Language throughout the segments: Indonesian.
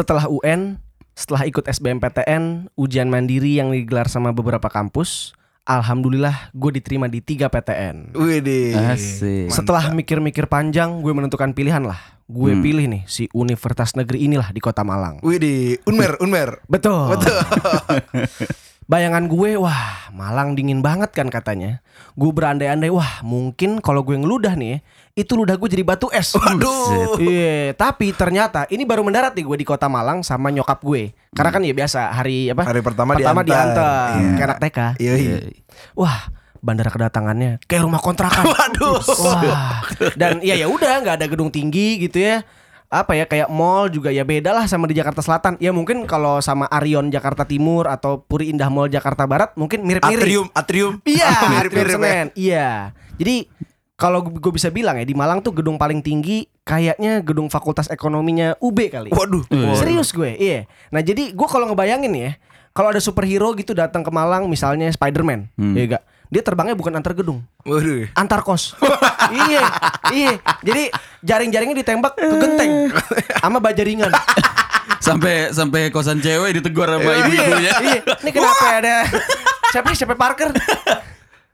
Setelah UN, setelah ikut SBMPTN, ujian mandiri yang digelar sama beberapa kampus, alhamdulillah gue diterima di tiga PTN. Widih. Asik. Setelah mikir-mikir panjang, gue menentukan pilihan lah. Gue Hmm. pilih nih si Universitas Negeri inilah di Kota Malang. Widih, Unmer, Unmer. Betul. Betul. Bayangan gue, wah Malang dingin banget kan katanya. Gue berandai-andai, wah mungkin kalau gue ngeludah nih, ya, itu ludah gue jadi batu es. Waduh. Iya, tapi ternyata ini baru mendarat nih gue di Kota Malang sama nyokap gue. Karena kan ya biasa hari apa? Hari pertama pertama diantar. diantar, Iya. kayak anak TK. Iya, iya. Wah, bandara kedatangannya kayak rumah kontrakan. Waduh. Wah. Dan ya ya udah nggak ada gedung tinggi gitu ya. Apa ya kayak mall juga ya beda lah sama di Jakarta Selatan. Ya mungkin kalau sama Arion Jakarta Timur atau Puri Indah Mall Jakarta Barat mungkin mirip-mirip. Atrium, atrium. Iya, mirip-mirip. Atrium ya. Senen. Iya. Jadi kalau gue bisa bilang ya di Malang tuh gedung paling tinggi kayaknya gedung Fakultas Ekonominya UB kali. Waduh. Serius gue, iya. Nah jadi gue kalau ngebayangin ya, kalau ada superhero gitu datang ke Malang, misalnya Spider-Man, Hmm. ya gak? Dia terbangnya bukan antar gedung, Waduh. antar kos. iya, iya. Jadi jaring-jaringnya ditembak ke genteng sama bajaringan. Sampai sampai kosan cewek ditegur sama ibu-ibunya. iya. Ini kenapa ada siapa sih? Siapa Parker?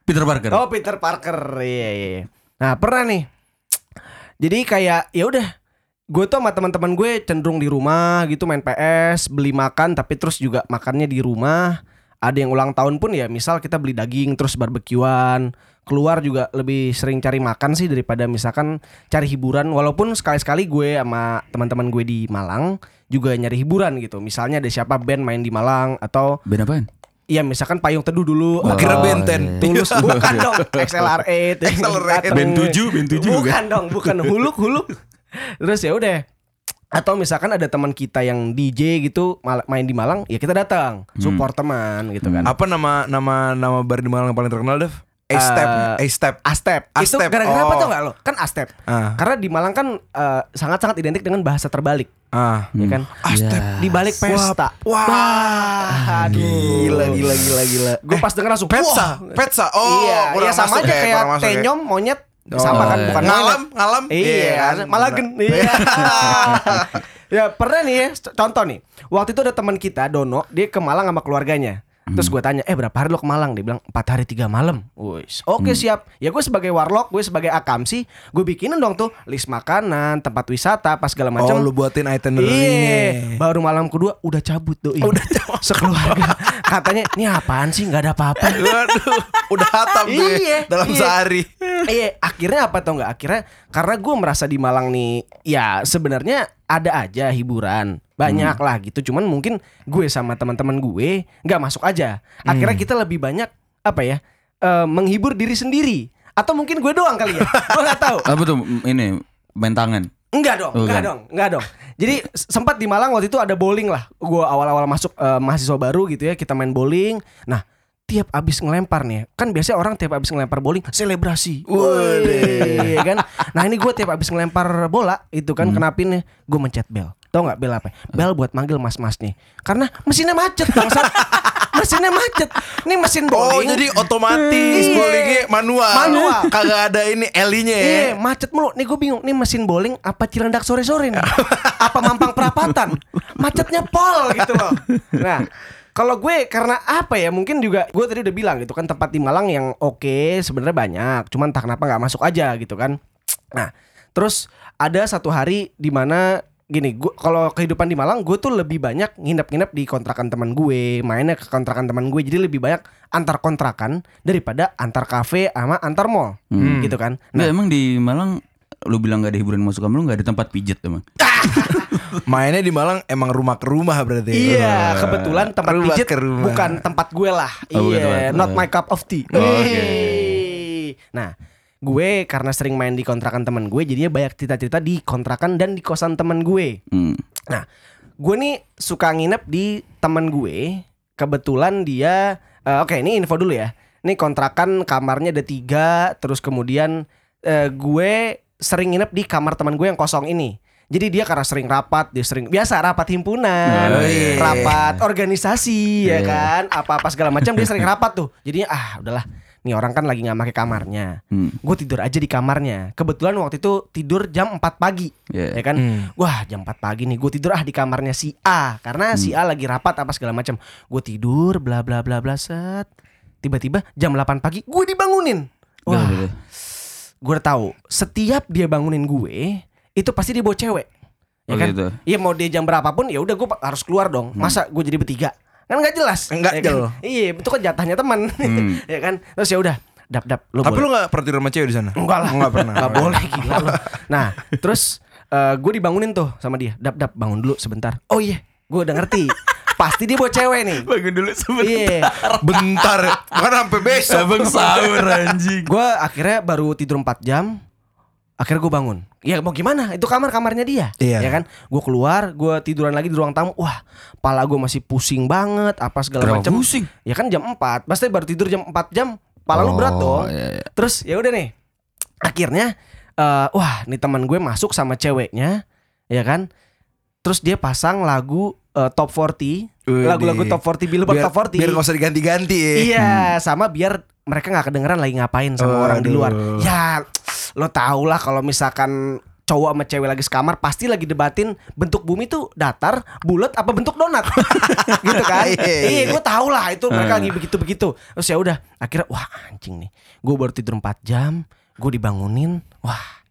Peter Parker. Oh Peter Parker, iya iya. Nah pernah nih. Jadi kayak ya udah, gue tuh sama teman-teman gue cenderung di rumah gitu main PS, beli makan tapi terus juga makannya di rumah. Ada yang ulang tahun pun ya misal kita beli daging terus barbekyuan. Keluar juga lebih sering cari makan sih daripada misalkan cari hiburan. Walaupun sekali-sekali gue sama teman-teman gue di Malang juga nyari hiburan gitu. Misalnya ada siapa band main di Malang atau Ben apaan? Iya misalkan payung teduh dulu Gua kira Oh, Benten. iya. Tulus bukan dong XLR8 XLR8. Ben 7, Ben 7 bukan bukan? dong bukan huluk huluk terus ya udah atau misalkan ada teman kita yang DJ gitu main di Malang ya kita datang support teman gitu kan Apa nama nama nama bar di Malang yang paling terkenal, Dev? A-Step. Eh, A-Step. Astep itu Astep, gara-gara apa oh. tau gak lo kan Astep Ah. karena di Malang kan eh, sangat-sangat identik dengan bahasa terbalik Ah. ya kan Astep. di balik pesta Wah. Gila, gila, gila, gila. gue pas denger langsung Petsa, wah. Petsa. Oh, iya, iya sama masuk aja ya, kayak ya. tenyom monyet Oh, sama kan iya. bukan ngalam, monyet. ngalam. Iya, kan? malagen. Iya. ya pernah nih ya, contoh nih. Waktu itu ada teman kita Dono, dia ke Malang sama keluarganya. Terus gue tanya, eh berapa hari lo ke Malang? Dia bilang empat hari tiga malam. Wis, oke siap. Ya gue sebagai warlock, gue sebagai akamsi, gue bikinin dong tuh list makanan, tempat wisata, pas segala macam. Oh, lu buatin Iya, itinerary-nya. baru malam kedua udah cabut doi. Udah cabut. Sekeluarga. Katanya, ini apaan sih? Nggak ada apa-apa. Waduh, udah hatam tuh ya, Iya, dalam iya. sehari. Iya, akhirnya apa tau nggak? Akhirnya karena gue merasa di Malang nih, ya sebenarnya ada aja hiburan, banyak lah gitu. Cuman mungkin gue sama teman-teman gue nggak masuk aja. Akhirnya kita lebih banyak apa ya? eh, menghibur diri sendiri. Atau mungkin gue doang kali ya? gue nggak tahu. Apa tuh ini main tangan? Enggak dong, enggak Bukan. dong, enggak dong. Jadi sempat di Malang waktu itu ada bowling lah. Gue awal-awal masuk eh, mahasiswa baru gitu ya, kita main bowling. Nah, tiap abis ngelempar nih, kan biasanya orang tiap abis ngelempar bowling selebrasi. Wih, ya kan? Nah ini gue tiap abis ngelempar bola itu kan kenapin nih, gue mencet bel. Tau nggak bel apa? Bel buat manggil mas-mas nih. Karena mesinnya macet bangsat. mesinnya macet. Ini mesin Oh, bowling. jadi otomatis Iya. bowlingnya manual. Manual. Kagak ada ini elinya ya. Iya, macet mulu. Nih gue bingung. Nih mesin bowling apa Cilandak sore-sore nih? apa Mampang Perapatan? Macetnya pol gitu loh. Nah, kalau gue karena apa ya? Mungkin juga gue tadi udah bilang gitu kan tempat di Malang yang oke sebenarnya banyak. Cuman entah kenapa nggak masuk aja gitu kan. Nah, terus ada satu hari di mana gini, gue kalau kehidupan di Malang gue tuh lebih banyak nginep-nginep di kontrakan teman gue, mainnya ke kontrakan teman gue. Jadi lebih banyak antar kontrakan daripada antar kafe sama antar mall. Gitu kan. Nggak, emang di Malang lu bilang gak ada hiburan masuk kamar lu gak ada tempat pijet emang. Mainnya di Malang emang rumah ke rumah berarti. Iya, kebetulan tempat Rumah pijit ke rumah. bukan tempat gue lah. Oh, iya, tempat. not my cup of tea. Oh, oke. Hei. Nah, gue karena sering main di kontrakan teman gue, jadinya banyak cerita-cerita di kontrakan dan di kosan teman gue. Hmm. Nah, gue nih suka nginep di teman gue. Kebetulan dia, eh, oke ini info dulu ya. Ini kontrakan kamarnya ada tiga, terus kemudian eh, gue sering nginep di kamar teman gue yang kosong ini. Jadi dia karena sering rapat, dia sering biasa rapat himpunan, Oh, iya. rapat organisasi ya Iya. kan, apa-apa segala macam dia sering rapat tuh. Jadinya ah udahlah, nih orang kan lagi nggak pakai kamarnya. Hmm. Gue tidur aja di kamarnya. Kebetulan waktu itu tidur jam 4 pagi. Iya. Ya kan? Hmm. Wah, jam 4 pagi nih gue tidur ah di kamarnya si A karena si A lagi rapat apa segala macam. Gue tidur bla bla bla bla set. Tiba-tiba jam 8 pagi gue dibangunin. Wah, gue udah tahu setiap dia bangunin gue itu pasti dia bawa cewek. Ya Oh, kan? gitu. Iya mau dia jam berapapun ya udah gue harus keluar dong. Masa gue jadi bertiga? Kan nggak jelas. Nggak ya kan? jelas. Iya, itu kan jatahnya teman. Hmm. ya kan? Terus ya udah, dap dap lu Tapi boleh. lu gak pernah tidur sama cewek di sana? Enggak lah. Enggak pernah. Enggak boleh gila lu. Nah, terus gue dibangunin tuh sama dia. Dap dap bangun dulu sebentar. Oh iya, gue udah ngerti. Pasti dia bawa cewek nih. Bangun dulu sebentar. Iya. Bentar, kan sampai besok. Abang sahur anjing. Gue akhirnya baru tidur 4 jam. Akhirnya gue bangun. Ya mau gimana? Itu kamar kamarnya dia. Iya. Ya kan? Gue keluar, gue tiduran lagi di ruang tamu. Wah, pala gue masih pusing banget. Apa segala macam. pusing? Ya kan jam 4 Pasti baru tidur jam 4 jam. Pala lu berat dong. Oh, iya, iya. Terus ya udah nih. Akhirnya eh wah, nih teman gue masuk sama ceweknya, ya kan? Terus dia pasang lagu eh, top 40, Widih. lagu-lagu top 40 Billboard biar, top 40. biar gak usah diganti-ganti ya. Iya, sama biar mereka nggak kedengeran lagi ngapain sama orang di luar. Ya, lo tau lah kalau misalkan cowok sama cewek lagi sekamar pasti lagi debatin bentuk bumi tuh datar, bulat apa bentuk donat. gitu kan? Iya, iya. Iya, gue tau lah itu mereka lagi begitu-begitu. Terus ya udah, akhirnya wah anjing nih. Gue baru tidur 4 jam, gue dibangunin. Wah,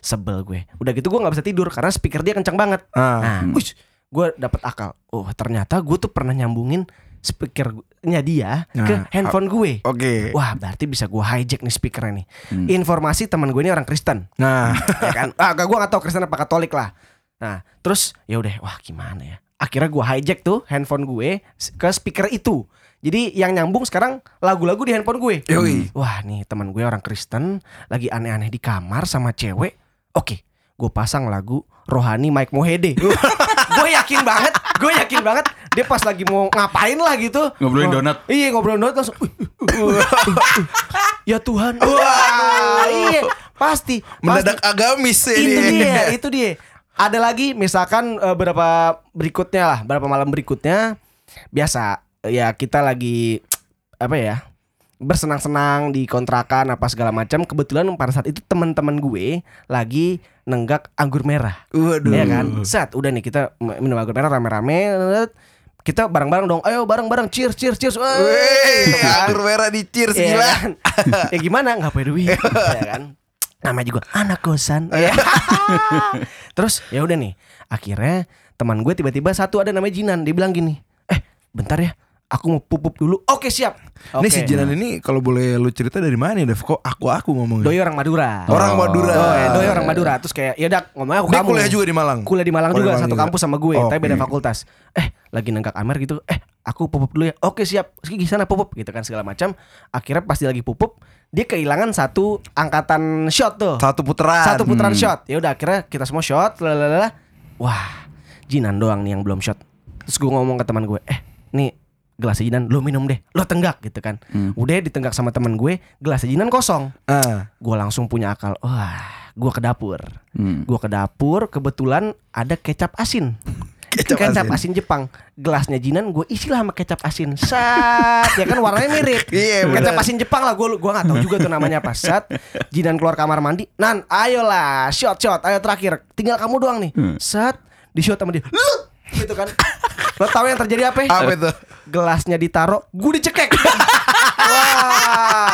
sebel gue. Udah gitu gue nggak bisa tidur karena speaker dia kencang banget. Ah. Nah, uish, gue dapet akal. Oh, ternyata gue tuh pernah nyambungin speakernya dia ke Nah, handphone gue. Oke. Wah, berarti bisa gue hijack nih speakernya nih. Hmm. Informasi teman gue ini orang Kristen, Nah, ya kan? Ah, gue gak tahu Kristen apa Katolik lah. Nah, terus ya udah, wah gimana ya? Akhirnya gue hijack tuh handphone gue ke speaker itu. Jadi yang nyambung sekarang lagu-lagu di handphone gue. Yoi. Wah nih teman gue orang Kristen lagi aneh-aneh di kamar sama cewek. Oke, gue pasang lagu Rohani Mike Mohede. gue yakin banget, gue yakin banget dia pas lagi mau ngapain lah gitu. Ngobrolin donat. Iya ngobrolin donat langsung. "Wih, uh, uh, uh, ya Tuhan. Wah, iya pasti. mendadak pasti. agamis ya Itu ini. dia, itu dia. Ada lagi misalkan eh, berapa berikutnya lah, berapa malam berikutnya biasa ya kita lagi apa ya? bersenang-senang di kontrakan apa segala macam. Kebetulan pada saat itu teman-teman gue lagi nenggak anggur merah. Waduh. Ya kan? Set, udah nih kita minum anggur merah rame-rame. Kita bareng-bareng dong. Ayo bareng-bareng cheers cheers cheers. Wey, anggur merah di cheers Iya gila. kan? ya gimana nggak punya duit ya kan namanya juga anak kosan ya. terus ya udah nih akhirnya teman gue tiba-tiba satu ada namanya Jinan dia bilang gini eh bentar ya aku mau pupuk dulu. Oke siap. Ini Oke. si Jinan ini kalau boleh lu cerita dari mana ya, Dev? Kok aku aku ngomongnya? Doi orang Madura. Orang Madura. Doi, Doi orang Madura. Terus kayak ya udah ngomongnya aku Dia kamu kuliah juga di Malang. kuliah di Malang Oh, di juga Malang satu juga. kampus sama gue Oh, tapi beda fakultas. Eh lagi nenggak Amer gitu. Eh aku pupuk dulu ya. Oke siap. Di sana pupuk gitu kan segala macam. Akhirnya pas dia lagi pupuk dia kehilangan satu angkatan shot tuh. Satu putaran. satu putaran Hmm. shot. Ya udah akhirnya kita semua shot lalala wah Jinan doang nih yang belum shot. Terus gue ngomong ke teman gue eh nih gelasnya Jinan lo minum deh lo tenggak gitu kan Hmm. udah ditenggak sama teman gue gelasnya Jinan kosong Ah. gue langsung punya akal wah gue ke dapur Hmm. Gua ke dapur, kebetulan ada kecap asin. Kecap asin. Jepang. Gelasnya Jinan gue isi lah sama kecap asin. Sat, ya kan warnanya mirip. Iya, kecap asin Jepang lah, gue gua nggak tahu juga tuh namanya apa. Sat, Jinan keluar kamar mandi. Nan, ayolah, shot shot, ayo terakhir. Tinggal kamu doang nih. Sat, di shot sama dia. Lut! Gitu kan. Lo tau yang terjadi apa? Apa itu? Gelasnya ditaruh, gue dicekek. Wah.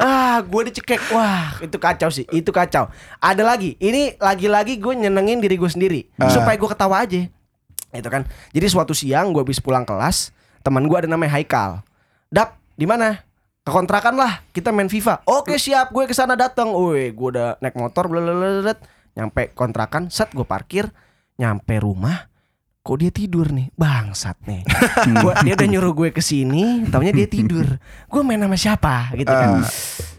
Ah, gue dicekek. Wah, itu kacau sih. Itu kacau. Ada lagi. Ini lagi-lagi gue nyenengin diri gue sendiri Ah. supaya gue ketawa aja. Itu kan. Jadi suatu siang gue habis pulang kelas, teman gue ada namanya Haikal. Dap, di mana? Ke kontrakan lah. Kita main FIFA. Oke, siap. Gue ke sana datang. Woi, gue udah naik motor blablabla. Nyampe kontrakan, set gue parkir, nyampe rumah kok dia tidur nih? Bangsat nih. Gua, dia udah nyuruh gue ke sini taunya dia tidur. Gue main sama siapa? Gitu kan.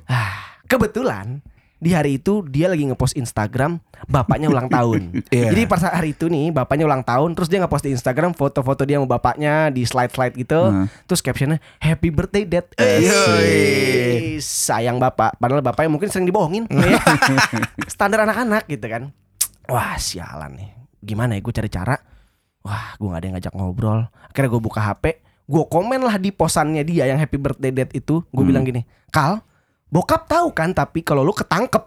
Ah, kebetulan di hari itu dia lagi ngepost Instagram bapaknya ulang tahun. Iya. jadi pas hari itu nih bapaknya ulang tahun terus dia ngepost di Instagram foto-foto dia sama bapaknya di slide-slide gitu. Hmm. terus captionnya Happy birthday dad. Yoi. Eh, sayang bapak. Padahal bapaknya mungkin sering dibohongin. Standar anak-anak gitu kan. Wah sialan nih. Gimana ya gue cari cara wah gue gak ada yang ngajak ngobrol. Akhirnya gue buka HP gue komen lah di posannya dia yang happy birthday date itu. Gue bilang gini kal bokap tahu kan tapi kalau lu ketangkep.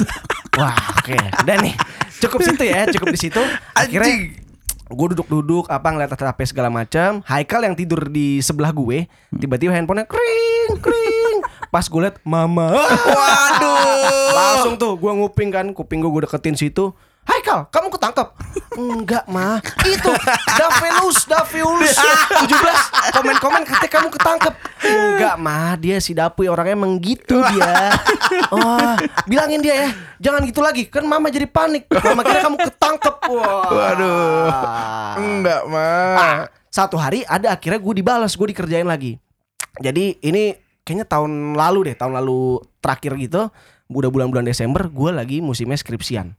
Wah oke. Udah nih. Cukup situ ya cukup di situ. Akhirnya gue duduk-duduk apa ngeliat HP segala macam Haikal yang tidur di sebelah gue tiba-tiba handphonenya kring kring. Pas gue liat mama. Waduh. Langsung tuh gue nguping kan kuping gue gue deketin situ Haikal, kamu ketangkep? Enggak, mah. Itu Davelus, Daviulus 17 komen-komen katanya kamu ketangkep. Enggak, mah. Dia si Dapuy orangnya emang gitu dia. Oh, bilangin dia ya. Jangan gitu lagi. Kan mama jadi panik. Mama kira kamu ketangkep. Wah. Waduh. Enggak, mah. Ah, satu hari ada akhirnya gue dibalas, gue dikerjain lagi. Jadi ini kayaknya tahun lalu deh, tahun lalu terakhir gitu. Udah bulan-bulan Desember, gue lagi musimnya skripsian.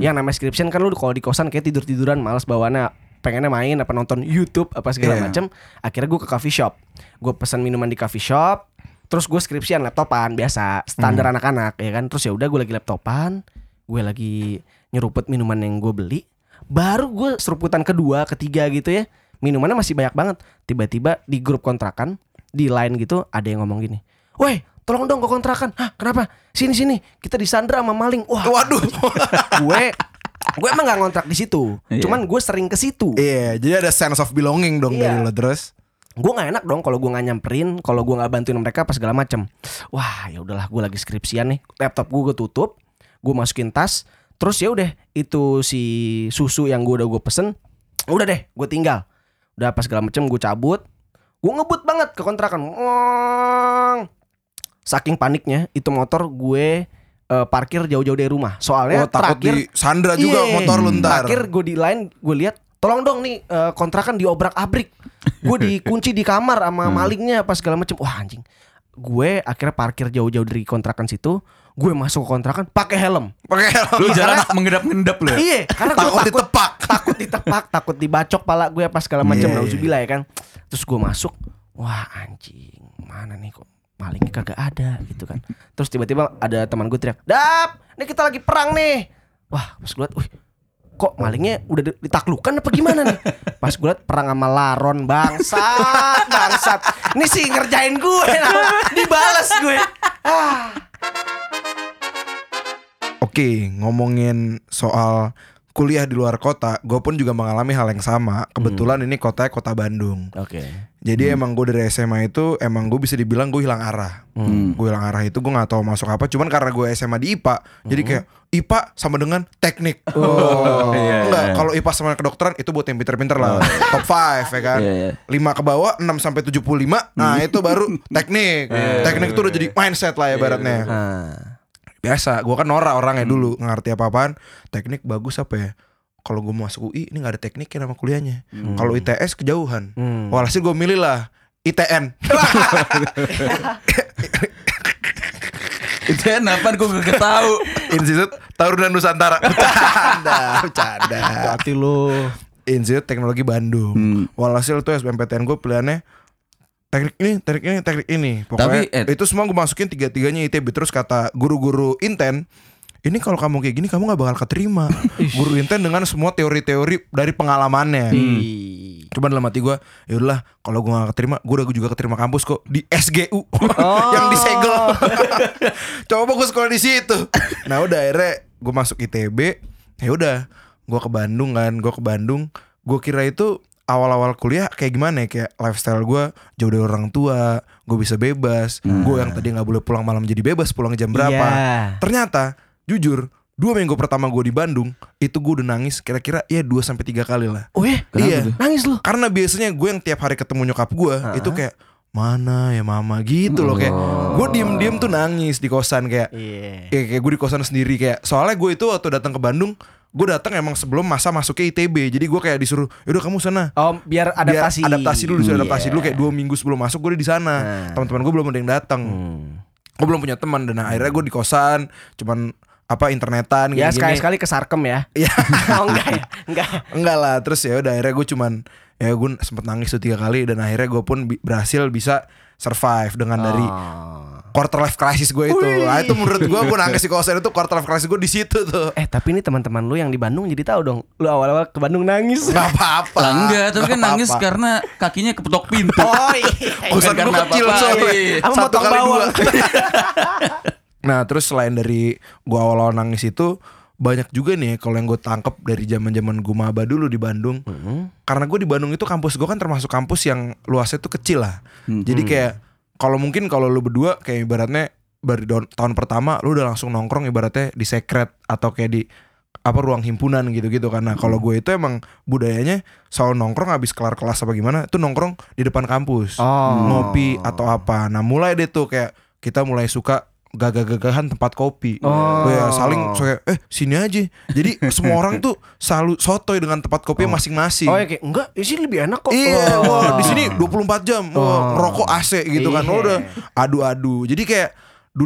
Yang namanya skripsian kan lu kalau di kosan kayak tidur tiduran, males bawaannya pengennya main apa nonton YouTube apa segala Iya. macem. Akhirnya gue ke coffee shop, gue pesan minuman di coffee shop. Terus gue skripsian laptopan biasa standar anak-anak ya kan. Terus ya udah gue lagi laptopan, gue lagi nyeruput minuman yang gue beli. Baru gue seruputan kedua, ketiga gitu ya. Minumannya masih banyak banget. Tiba-tiba di grup kontrakan di line gitu ada yang ngomong gini. Woi, tolong dong ke kontrakan. Hah, kenapa? Sini sini, kita disandra sama maling. Wah, Waduh. gue gue emang gak ngontrak di situ. Iya. Cuman gue sering ke situ. Iya, jadi ada sense of belonging dong Iya. dari lo terus. gue nggak enak dong kalau gue nggak nyamperin kalau gue nggak bantuin mereka pas segala macem wah ya udahlah gue lagi skripsian nih laptop gue gue tutup gue masukin tas terus ya udah itu si susu yang gue udah gue pesen udah deh gue tinggal udah pas segala macem gue cabut gue ngebut banget ke kontrakan Wong. Saking paniknya itu motor gue eh, parkir jauh-jauh dari rumah soalnya Oh, takut terakhir di Sandra juga Iya. motor lu ntar. Terakhir gue di line gue lihat tolong dong nih eh, kontrakan diobrak abrik. Gue dikunci di kamar sama Hmm. malingnya apa segala macem. Wah anjing. Gue akhirnya parkir jauh-jauh dari kontrakan situ. Gue masuk ke kontrakan pakai helm. Pakai helm. Lu Iya, jalan mengendap-ngendap lu. ya? Iya, karena gue Takut takut ditepak. takut ditepak, takut dibacok pala gue apa segala macam. Iya, Nauzubillah ya kan. Terus gue masuk, wah anjing, mana nih kok malingnya kagak ada gitu kan. Terus tiba-tiba ada teman gue teriak, "Dap, ini kita lagi perang nih." Wah, pas gue liat, "Wih, kok malingnya udah di- ditaklukkan apa gimana nih?" Pas gue liat perang sama laron bangsat, bangsat. Ini sih ngerjain gue, nah, dibalas gue. Ah. Oke, ngomongin soal kuliah di luar kota, gue pun juga mengalami hal yang sama. Kebetulan ini kotanya kota Bandung. Oke. Jadi emang gue dari SMA itu emang gue bisa dibilang gue hilang arah. Gue hilang arah itu gue nggak tahu masuk apa. Cuman karena gue SMA di IPA, jadi kayak IPA sama dengan teknik. Oh, iya, enggak. iya. Kalau IPA sama kedokteran itu buat yang pinter-pinter lah. Top 5 ya kan. Iya, iya. 5 ke bawah 6 sampai 75. Nah, itu baru teknik. teknik itu udah jadi mindset lah ya baratnya. Ah. Biasa, gue kan norak orangnya dulu ngerti apa-apaan. Teknik bagus apa ya? Kalau gue masuk UI ini nggak ada tekniknya nama kuliahnya. Kalau ITS kejauhan. Hmm. Walhasil gue milih lah ITN. Itu kenapa gue gak tahu. Institut Tarunan Nusantara. Bercanda, bercanda. Hati lu. Institut Teknologi Bandung. Hmm. Walhasil tuh SBMPTN gue pilihannya teknik ini, teknik ini, teknik ini. Pokoknya Tapi, Ed- itu semua gue masukin tiga-tiganya ITB. Terus kata guru-guru Inten, ini kalau kamu kayak gini kamu nggak bakal keterima. Guru Inten dengan semua teori-teori dari pengalamannya. Ih. Cuman dalam hati gue, ya udahlah kalau gue gak keterima, gue udah juga keterima kampus kok di SGU yang disegel. Coba gue sekolah di situ. Nah udah akhirnya gue masuk ITB. Ya udah, gue ke Bandung kan, gue ke Bandung. Gue kira itu awal-awal kuliah kayak gimana ya kayak lifestyle gue jauh dari orang tua, gue bisa bebas. Gue yang tadi nggak boleh pulang malam jadi bebas, pulang jam berapa? Iya. Ternyata jujur dua minggu pertama gue di Bandung itu gue udah nangis kira-kira ya 2 sampai tiga kali lah. Oh ya? Kenapa iya. tuh? Nangis lu? Karena biasanya gue yang tiap hari ketemu nyokap gue itu kayak mana ya mama gitu loh kayak gue diem-diem tuh nangis di kosan kayak Iya. kayak, kayak gue di kosan sendiri kayak soalnya gue itu waktu datang ke Bandung gue datang emang sebelum masa masuk ke ITB jadi gue kayak disuruh yaudah kamu sana Oh, biar adaptasi. Biar adaptasi dulu disuruh adaptasi Iya. dulu kayak dua minggu sebelum masuk gue di sana Nah. teman-teman gue belum ada yang datang Hmm. gue belum punya teman dan akhirnya gue di kosan cuman apa internetan Ya gini-gini. sekali-sekali ke Sarkem ya. Iya. oh enggak ya? Enggak. Enggak lah Terus ya udah akhirnya gue cuman Ya gue sempet nangis tuh tiga kali Dan akhirnya gue pun bi- berhasil bisa Survive dengan dari Oh. quarter life crisis gue itu. Nah, itu menurut gue gue nangis di kosan itu quarter life crisis gue di situ tuh. Eh tapi ini teman-teman lu yang di Bandung jadi tahu dong. Lu awal-awal ke Bandung nangis. Gak apa-apa. Lah enggak, tapi Nggak kan nangis karena kakinya kepetok pintu. Oh iya. Kosan gue karena kecil soalnya. Satu potong kali dua. nah terus selain dari gue awal-awal nangis itu banyak juga nih kalau yang gue tangkep dari zaman zaman gue maba dulu di Bandung. Karena gue di Bandung itu kampus gue kan termasuk kampus yang luasnya tuh kecil lah. Jadi kayak kalau mungkin kalau lu berdua kayak ibaratnya baru tahun pertama lu udah langsung nongkrong ibaratnya di secret atau kayak di apa ruang himpunan gitu-gitu karena kalau gue itu emang budayanya selalu nongkrong habis kelar kelas apa gimana itu nongkrong di depan kampus Oh. ngopi atau apa nah mulai deh tuh kayak kita mulai suka gagah-gagahan tempat kopi Oh. ya saling kayak, eh sini aja jadi semua orang tuh selalu sotoy dengan tempat kopi masing-masing Oh ya kayak enggak, di sini lebih enak kok. Iya, Oh. wah di sini 24 jam, wah ngerokok AC gitu kan, Iya. udah adu-adu. Jadi kayak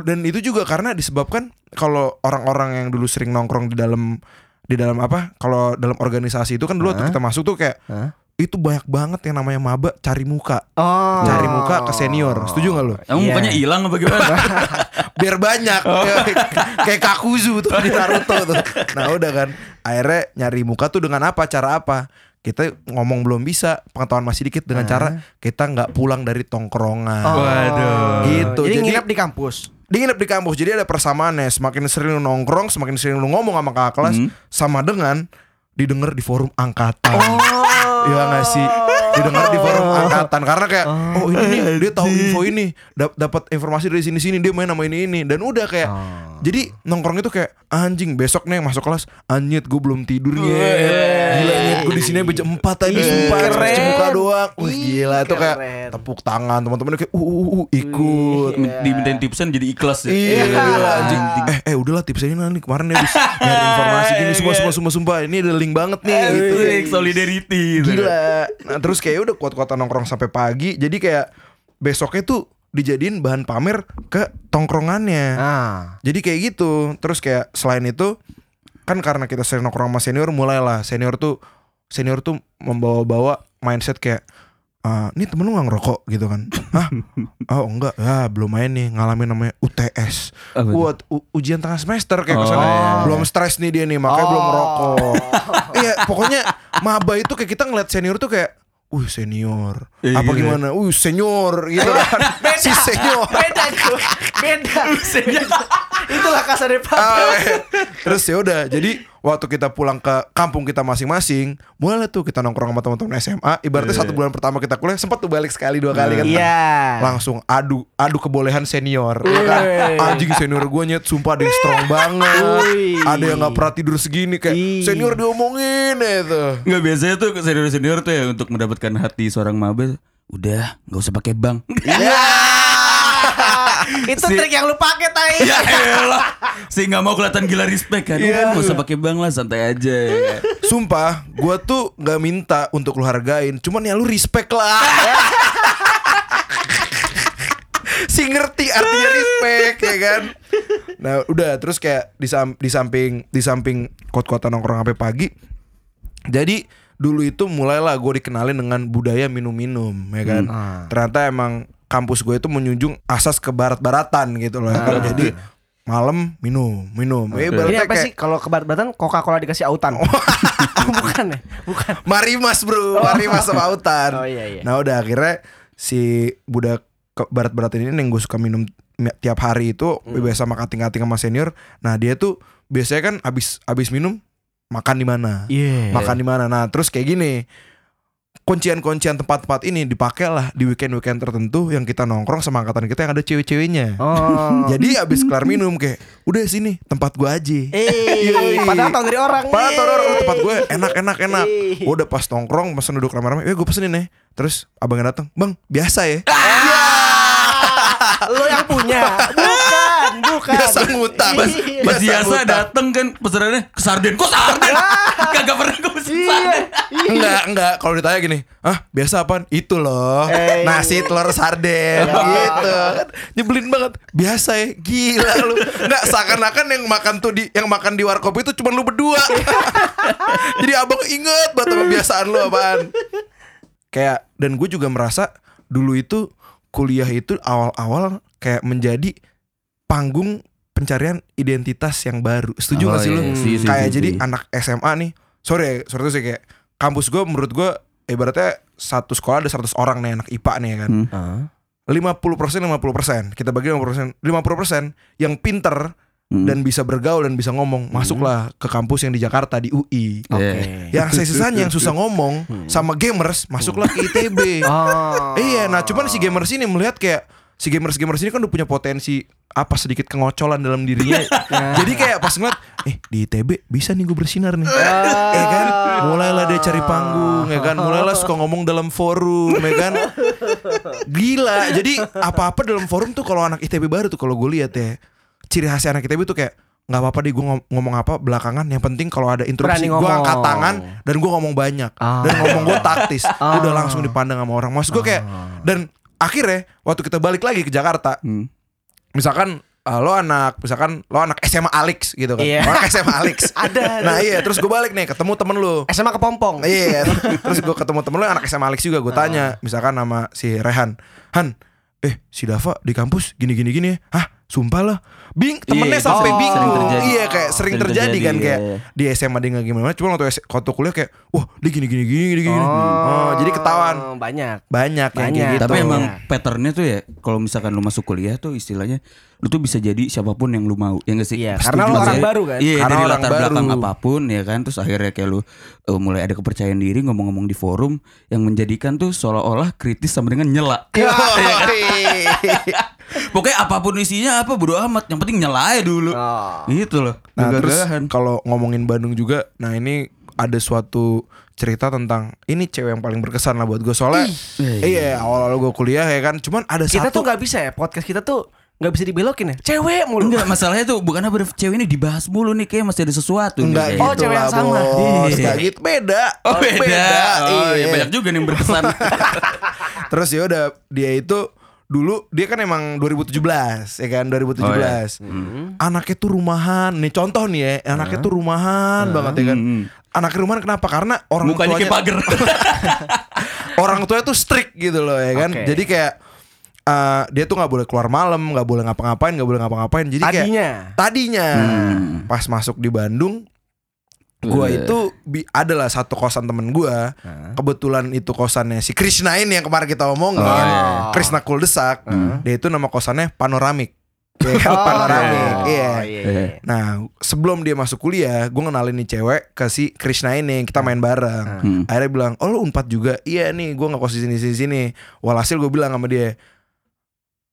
dan itu juga karena disebabkan kalau orang-orang yang dulu sering nongkrong di dalam di dalam apa? Kalau dalam organisasi itu kan dulu waktu kita masuk tuh kayak Hah? Itu banyak banget yang namanya maba cari muka. Oh. Cari muka ke senior. Setuju gak lu? Emang Iya. mukanya hilang apa gimana? Biar banyak. Kayak- Kayak Kakuzu tuh di Naruto tuh. Nah udah kan. Akhirnya nyari muka tuh dengan apa? Cara apa? Kita ngomong belum bisa Pengetahuan masih dikit Dengan cara Kita nggak pulang dari tongkrongan. Waduh. Gitu. Jadi, Jadi, nginep di kampus. dia nginep di kampus. Jadi ada persamaannya. Semakin sering lu nongkrong Semakin sering lu ngomong sama kakak kelas Sama dengan Didengar di forum angkatan Iya gak sih? Didengar di forum angkatan Karena kayak Oh ini nih Dia tahu info ini Dap- Dapat informasi dari sini-sini Dia main sama ini ini Dan udah kayak Jadi nongkrong itu kayak Anjing besok nih masuk kelas Anjit gue belum tidur nyet Gila nyet Gue di sini jam 4 tadi Sumpah muka doang. Wih Ih, gila itu kayak. Tepuk tangan Teman-teman kayak uh, uh, uh, Ikut. Dimintain tipsan jadi ikhlas ya. Iya, anjing. Eh, eh udahlah tipsnya ini nih kemarin dia habis nyari informasi gini sumpah sumpah sumpah sumpah. Ini ada link banget nih gitu. Solidarity. gitu. Gila. Nah, terus kayak udah kuat-kuatan nongkrong sampai pagi. Jadi kayak besoknya tuh dijadiin bahan pamer ke tongkrongannya. Ah. Jadi kayak gitu. Terus kayak selain itu kan karena kita sering nongkrong sama senior mulailah senior tuh senior tuh membawa-bawa mindset kayak ah ini temen lu gak ngerokok gitu kan Hah? Oh enggak ya belum main nih ngalamin namanya UTS tuh? Buat u- ujian tengah semester kayak Oh, kesannya iya. Belum stres nih dia nih makanya Oh. belum ngerokok Iya pokoknya maba itu kayak kita ngeliat senior tuh kayak Wih senior Iya, Apa gitu. gimana Wih senior gitu kan Si senior Beda itu. Beda. Itulah kasar papel. Ah, eh. Terus ya udah, jadi waktu kita pulang ke kampung kita masing-masing, mulai tuh kita nongkrong sama teman-teman SMA. Ibaratnya satu bulan pertama kita kuliah sempat tuh balik sekali dua kali kan. Iya. Langsung adu adu kebolehan senior. ya kan? Wih. Anjing senior gue nyet sumpah ada yang strong banget. Ada yang nggak pernah tidur segini kayak Ih. senior diomongin itu. Nggak biasanya tuh senior-senior tuh ya untuk mendapatkan hati seorang maba udah nggak usah pakai bank. Iya. Itu trik yang lu pakai tai. ya elah. Sih nggak mau kelihatan gila respect kan. Udah nggak usah pakai bank lah santai aja. ya. Sumpah, gue tuh nggak minta untuk lu hargain, cuman ya lu respect lah. si ngerti artinya respect ya kan. Nah udah terus kayak di, sam- di samping di samping kuat-kuatan nongkrong sampai pagi. Jadi dulu itu mulailah gue dikenalin dengan budaya minum-minum ya kan. Ternyata emang kampus gue itu menjunjung asas kebarat-baratan gitu loh. kan. Jadi malam minum minum. Ya, Ini ibaratnya apa kayak- sih kalau kebarat-baratan Coca-Cola dikasih autan? Oh, bukan ya? Bukan. Marimas bro, Marimas sama Autan. Oh, iya, iya. Nah udah akhirnya si budak ke barat-baratan ini yang gue suka minum mi- tiap hari itu Hmm. biasa sama kating-kating sama senior. Nah dia tuh biasanya kan abis abis minum makan di mana, Iya. makan di mana. Nah terus kayak gini. Kuncian-kuncian tempat-tempat ini dipakai lah di weekend-weekend tertentu yang kita nongkrong sama angkatan kita yang ada cewek-ceweknya. Oh. Jadi abis kelar minum kayak udah sini tempat gua aja. Eh, padahal tau dari orang. Padahal tau orang Yeay. tempat gue enak enak. Udah pas nongkrong pesen duduk rame-rame, eh gue pesenin nih. Terus abangnya datang, bang biasa ya. Lo yang punya. Bukan, bukan. Biasa ngutang. Mas, Iya. Biasa ngutang. dateng kan pesanannya ke sarden. Kok sarden? Kagak pernah gue Iya. Enggak, enggak. Kalau ditanya gini, ah biasa apaan? Itu loh, Eh. nasi telur sarden gitu. Kan Nyebelin banget. Biasa ya, gila lu. Enggak seakan-akan yang makan tuh di yang makan di warkop itu cuma lu berdua. Jadi abang inget banget sama kebiasaan lu apaan. Kayak dan gue juga merasa dulu itu kuliah itu awal-awal kayak menjadi panggung pencarian identitas yang baru. Setuju Oh, gak sih iya, lu? iya. Kayak setuju, jadi anak SMA nih. Sorry, ya, sorry tuh sih kayak kampus gue menurut gue ibaratnya satu sekolah ada 100 orang nih anak IPA nih ya kan. Hmm. 50% 50%. Kita bagi 50%. 50% yang pinter Hmm. dan bisa bergaul dan bisa ngomong, masuklah ke kampus yang di Jakarta di UI. Oke. Iya. Yang sisanya yang susah ngomong sama gamers, masuklah ke ITB. Oh. Iya, nah cuman si gamers ini melihat kayak si gamers gamers ini kan udah punya potensi apa sedikit kengocolan dalam dirinya. Jadi kayak pas ngeliat, eh di ITB bisa nih gue bersinar nih. Eh kan, mulailah dia cari panggung, ya kan, mulailah suka ngomong dalam forum, ya kan. Gila, jadi apa-apa dalam forum tuh kalau anak ITB baru tuh kalau gue lihat ya, ciri khas anak ITB tuh kayak nggak apa-apa deh gue ngomong apa belakangan. Yang penting kalau ada interupsi gue angkat tangan dan gue ngomong banyak. Ah. dan ngomong gue taktis. Udah langsung dipandang sama orang. Maksud gue kayak dan akhirnya waktu kita balik lagi ke Jakarta Hmm. misalkan uh, lo anak misalkan lo anak SMA Alex gitu kan. Iya. Lo anak SMA Alex. Ada, nah iya terus gue balik nih ketemu temen lu. SMA kepompong. Iya, terus gue ketemu temen lu yang anak SMA Alex juga, gue tanya, misalkan nama si Rehan, Han, eh si Dava di kampus gini gini gini, hah sumpah lah, bing temennya Iya, itu sampai sering- bingung, sering terjadi. iya kayak sering, Sering terjadi, terjadi, kan iya, kayak iya. di SMA dia nggak gimana, cuma waktu, waktu kuliah kayak, wah dia gini gini gini gini gini, Oh, oh, jadi ketahuan banyak. banyak, yang kayak Banyak. gitu. Tapi emang Iya. patternnya tuh ya kalau misalkan lu masuk kuliah tuh istilahnya lu tuh bisa jadi siapa pun yang lu mau ya gak sih? Iya, karena lu orang baru kan? Iya Karena dari latar belakang baru. apa pun ya kan terus akhirnya kayak lu eh, mulai ada kepercayaan diri ngomong-ngomong di forum yang menjadikan tuh seolah-olah kritis sama dengan nyela. Iya. Pokoknya apa pun isinya apa bodo amat yang penting nyela aja dulu. Oh. Gitu loh. Nah terus kalau ngomongin Bandung juga, nah ini ada suatu cerita tentang ini cewek yang paling berkesan lah buat gue soalnya iya awal-awal gue kuliah ya kan cuman ada Kita satu tuh nggak bisa ya podcast kita tuh nggak bisa dibelokin ya. Cewek mulu. Enggak masalahnya tuh bukan apa cewek ini dibahas mulu nih kayak masih ada sesuatu nih Enggak kayaknya. Oh, gitu cewek lah, yang sama. bos. Iya. Enggak gitu beda. Oh beda. Oh, Iya. ya banyak juga nih yang berkesan. Terus ya udah dia itu dulu dia kan emang 2017 ya kan 2017. Oh, iya. Anaknya tuh rumahan. Nih contoh nih ya, anaknya tuh rumahan banget ya kan. Hmm. Anaknya rumahan kenapa? Karena orang Mukanya tuanya kayak pagar. orang tuanya tuh strict gitu loh ya kan. Oke. Jadi kayak eh, dia tuh nggak boleh keluar malam, nggak boleh ngapa-ngapain, nggak boleh ngapa-ngapain. Jadi kayak Tadinya. tadinya Hmm. pas masuk di Bandung gua Eh. itu bi- adalah satu kosan temen gua. Kebetulan itu kosannya si Krishna ini yang kemarin kita omongin. Oh, iya. Krishna Kuldesak. Dia itu nama kosannya Panoramik. Oh, Panoramik. iya Oh, iya, iya. Nah sebelum dia masuk kuliah Gue ngenalin nih cewek ke si Krishna ini Kita main bareng. Hmm. Akhirnya bilang Oh lu unpad juga? Iya nih gue gak kos di sini sini sini. Walhasil gue bilang sama dia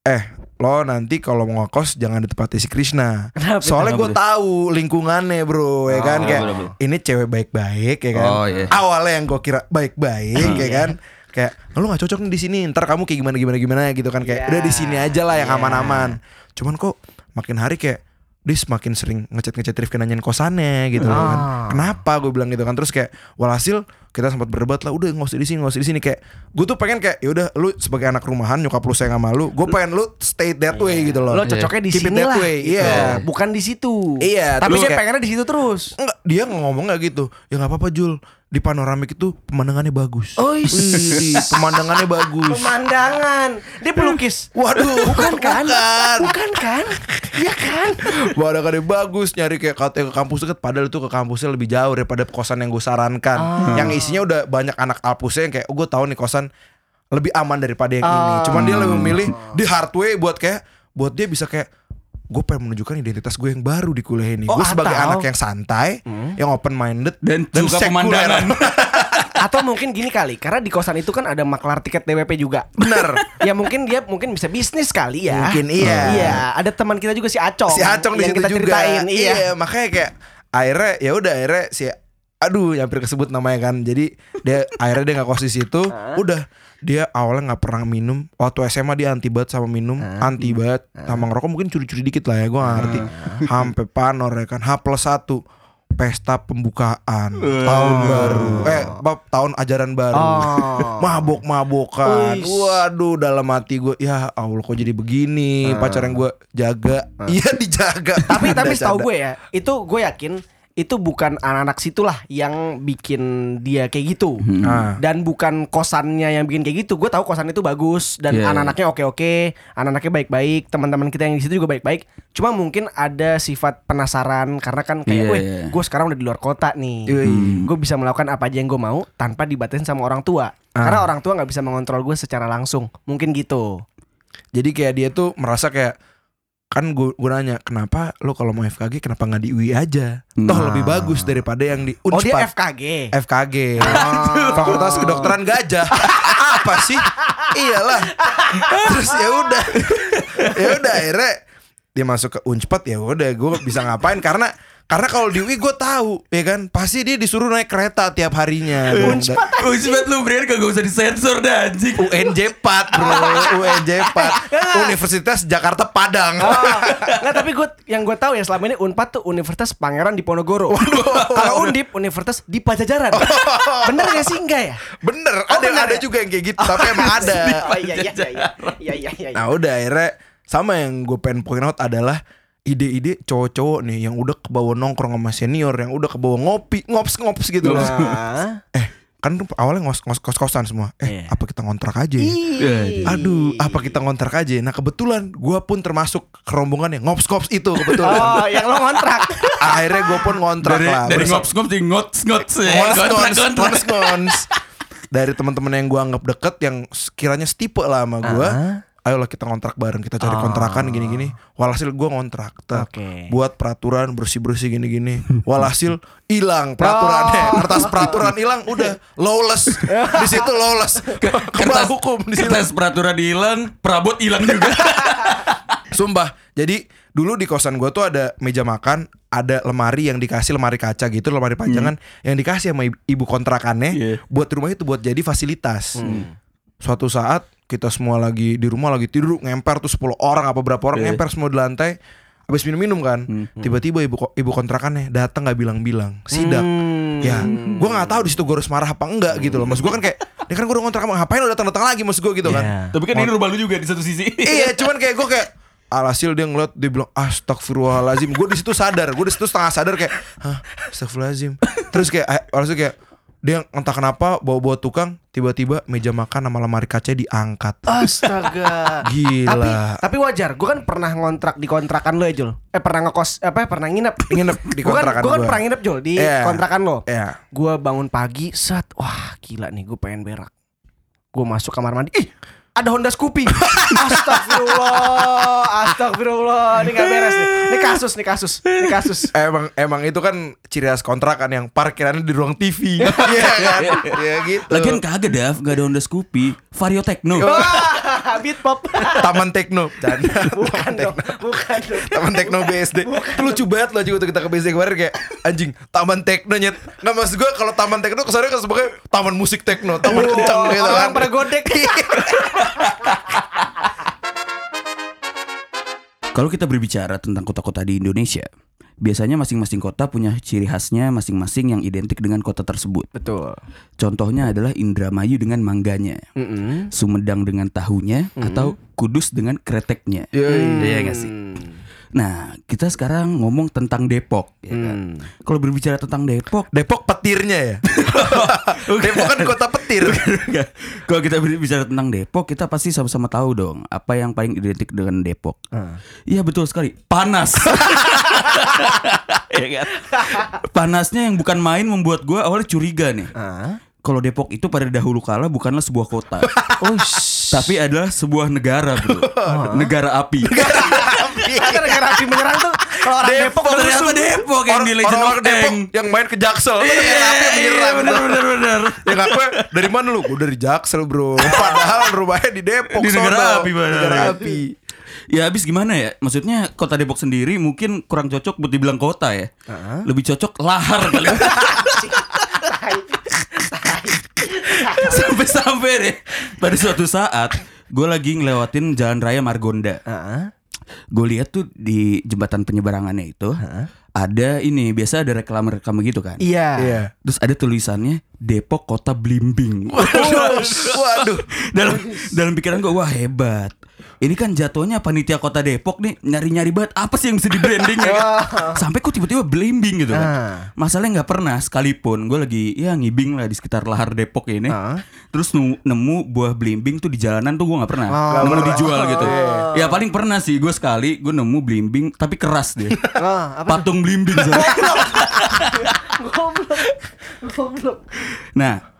Eh lo nanti kalau mau ngekos jangan di tempatnya si Krishna Kenapa? Soalnya gue tahu lingkungannya bro ya kan Oh, kayak ini cewek baik-baik ya kan. Oh, iya. Awalnya yang gue kira baik-baik ya Iya. kan. Kayak lu nggak cocok nih di sini. Ntar kamu kayak gimana gimana gimana gitu kan kayak Iya. udah di sini aja lah yang Iya. aman-aman. Cuman kok makin hari kayak dia semakin sering ngechat ngechat Rifki nanyain kosannya gitu loh kan. Ah. Kenapa gue bilang gitu kan terus kayak walhasil kita sempat berdebat lah udah nggak usah di sini nggak usah di sini kayak gue tuh pengen kayak yaudah lu sebagai anak rumahan nyokap lu sayang sama lu gue pengen lu stay that way gitu loh Lo cocoknya di sini that lah. way, gitu. iya. Bukan di situ. Iya, Tapi terus dia kayak- pengennya di situ terus. Enggak, dia ngomong nggak gitu. Ya nggak apa-apa Jul. Di panoramik itu pemandangannya bagus. Oh, pemandangannya bagus. Pemandangan. Dia pelukis. Waduh, Bukan kan? Bukan. Bukan kan? Iya kan? Pemandangannya bagus. Nyari kayak katanya ke kampus deket. Padahal itu ke kampusnya lebih jauh daripada kosan yang gue sarankan. Ah. Yang isinya udah banyak anak alpusnya yang kayak, oh, gue tahu nih kosan lebih aman daripada yang ini. Ah. Cuman dia lebih memilih di hard way buat kayak, buat dia bisa kayak gue pengen menunjukkan identitas gue yang baru di kuliah ini. Oh, gue sebagai atau- anak yang santai, yang open minded Dan suka sekuler. pemandangan. Atau mungkin gini kali, karena di kosan itu kan ada maklar tiket DWP juga. Bener. ya mungkin dia mungkin bisa bisnis kali ya. Mungkin iya. Iya, ada teman kita juga si Acong. si Acong di yang situ kita juga. ceritain. Iya. makanya kayak akhirnya ya udah akhirnya si aduh hampir kesebut namanya kan. Jadi dia akhirnya dia nggak kos di situ. Udah dia awalnya nggak pernah minum. Waktu SMA dia anti banget sama minum, anti banget sama ngerokok mungkin curi-curi dikit lah ya, gue gak ngerti. Sampai panor ya kan. H plus satu pesta pembukaan tahun baru eh apa, tahun ajaran baru Oh. mabok-mabokan Uish. waduh dalam hati gue ya Allah kok jadi begini pacar yang gue jaga iya dijaga tapi tapi canda. gue ya, itu gue yakin itu bukan anak-anak situlah yang bikin dia kayak gitu. Ah. Dan bukan kosannya yang bikin kayak gitu. Gue tahu kosan itu bagus dan Iya, anak-anaknya oke-oke, anak-anaknya baik-baik, teman-teman kita yang di situ juga baik-baik. Cuma mungkin ada sifat penasaran karena kan kayak, "Weh, iya. gue sekarang udah di luar kota nih. Yoi. Gue bisa melakukan apa aja yang gue mau tanpa dibatasin sama orang tua. Karena orang tua nggak bisa mengontrol gue secara langsung. Mungkin gitu. Jadi kayak dia tuh merasa kayak kan gue nanya kenapa lo kalau mau FKG kenapa nggak di UI aja? Toh Nah. lebih bagus daripada yang di Oh dia FKG. FKG Fakultas Kedokteran Gajah. Apa sih? Iyalah. Terus ya udah. Ya udah akhirnya dia masuk ke Unspad ya udah gue bisa ngapain? Karena karena kalau di UI gue tahu ya kan pasti dia disuruh naik kereta tiap harinya Unspad lu Brian kagak usah disensor dah anjing. UNJ 4 bro UNJ 4 Universitas Jakarta Padang Oh, nggak tapi gue yang gue tahu ya selama ini Unpad tuh Universitas Pangeran di Ponorogo. Kalau Undip Universitas di Pajajaran. Bener gak sih enggak ya? Bener, Oh, ada bener ada ya? juga yang kayak gitu, tapi emang ada. Oh iya iya iya iya iya iya. iya. Nah udah akhirnya sama yang gue pengen point out adalah ide-ide cowok-cowok nih yang udah kebawa nongkrong sama senior, yang udah kebawa ngopi, ngops-ngops gitu loh. Nah, Eh, kan awalnya ngos ngos kos kosan semua. Eh, Iya. apa kita ngontrak aja? ya? ih. Aduh, apa kita ngontrak aja? Nah kebetulan gue pun termasuk ke rombongan yang ngops-ngops itu kebetulan. Oh, yang lo ngontrak. Akhirnya gue pun ngontrak Dari lah. dari ngops-ngops jadi ngots-ngots ya. ngons dari teman-teman yang gua anggap deket yang sekiranya setipe lah sama gua ayolah kita kontrak bareng kita cari kontrakan gini-gini. Walhasil gua ngontrak tak Oke. buat peraturan bersih-bersih gini-gini. Walhasil hilang peraturannya. Kertas peraturan hilang udah. Lawless. Di situ lawless. Kertas hukum di situ. Kertas peraturan hilang, perabot hilang juga. Sumpah. Jadi dulu di kosan gua tuh ada meja makan, ada lemari yang dikasih lemari kaca gitu, lemari pajangan yang dikasih sama ibu- kontrakannya Iya. buat rumah itu buat jadi fasilitas. Suatu saat kita semua lagi di rumah lagi tidur ngemper tuh 10 orang apa berapa orang Iya. ngemper semua di lantai. Habis minum-minum kan. Tiba-tiba ibu ibu kontrakannya datang nggak bilang-bilang, sidak. Hmm. Ya, gua nggak tahu di situ gue harus marah apa enggak gitu loh. Maksud gua kan kayak, ini kan gue udah kontrak ngapain lo datang-datang lagi maksud gue gitu kan. Iya. Tapi kan ini rumah lu juga di satu sisi. iya cuman kayak gue kayak alhasil dia ngeliat dia bilang astagfirullahalazim gue di situ sadar gue di situ setengah sadar kayak hah astagfirullahalazim terus kayak eh, alhasil kayak dia entah kenapa bawa-bawa tukang tiba-tiba meja makan sama lemari kaca diangkat Astaga. gila tapi tapi wajar, gue kan pernah ngontrak di kontrakan lo ya Jul. Eh pernah ngekos, apa pernah nginep. nginep di Gue kan, kontrakan gua kan gua. pernah nginep Jul di Iya. kontrakan lo. Iya. Gue bangun pagi, set, wah gila nih gue pengen berak. Gue masuk kamar mandi, ih ada Honda Scoopy. Astagfirullah, astagfirullah. Ini gak beres nih. Ini kasus, nih kasus, ini kasus. Emang emang itu kan ciri khas kontrakan yang parkirannya di ruang TV. Iya kan? Iya gitu. Lagian kagak Dav, gak ada Honda Scoopy, Vario Techno. Wah, beat pop. Taman Tekno. Canda. Bukan dong, bukan dong. Taman Tekno BSD Itu lucu banget loh juga kita ke BSD kemarin kayak Anjing Taman Tekno nyet Nggak maksud gue kalau Taman Tekno kesannya kan sebagai Taman musik Tekno Taman kencang gitu kan Orang pada godek. Kalau kita berbicara tentang kota-kota di Indonesia, biasanya masing-masing kota punya ciri khasnya masing-masing yang identik dengan kota tersebut. Betul. Contohnya adalah Indramayu dengan mangganya, Mm-mm. Sumedang dengan tahunya, atau Kudus dengan kreteknya. Iya nggak sih? Nah, kita sekarang ngomong tentang Depok. Ya kan? Kalau berbicara tentang Depok, Depok petirnya ya Depok kan kota petir kalau kita berbicara tentang Depok, kita pasti sama-sama tahu dong apa yang paling identik dengan Depok. Iya betul sekali, panas. Iya kan? Panasnya yang bukan main membuat gue awalnya curiga nih. Ah. Kalau Depok itu pada dahulu kala bukanlah sebuah kota, Oh, tapi adalah sebuah negara, bro. Negara api. Ada negara api menyerang tuh kalau orang Depok, Depok Ternyata. Depok yang di Legend Orang-orang of Depok Eng. yang main ke Jaksel Iya, api iya, menyerang benar, benar, benar. Ya ngaku dari mana lu? Gue dari Jaksel bro Padahal rumahnya di Depok Di negara api, benar. Negara api Ya habis gimana ya? Maksudnya kota Depok sendiri mungkin kurang cocok buat dibilang kota ya. Lebih cocok lahar kali. Sampai-sampai deh pada suatu saat gue lagi ngelewatin jalan raya Margonda. Heeh. Gue lihat tuh di jembatan penyeberangannya itu ada ini biasa ada reklame-reklame gitu kan. Iya. Iya Terus ada tulisannya Depok Kota Blimbing. Waduh Waduh dalam dalam pikiran gue wah hebat. Ini kan jatuhnya panitia kota Depok nih nyari-nyari banget apa sih yang bisa di branding ya kan? Sampai kok tiba-tiba blimbing gitu kan. Ah. Masalahnya nggak pernah sekalipun gue lagi ya ngibing lah di sekitar lahar Depok ini. Ah. Terus nemu, buah blimbing tuh di jalanan tuh gue nggak pernah Oh, nemu dijual gitu. Oh. Ya paling pernah sih gue sekali gue nemu blimbing tapi keras deh. Patung blimbing. goblok. Goblok. Nah,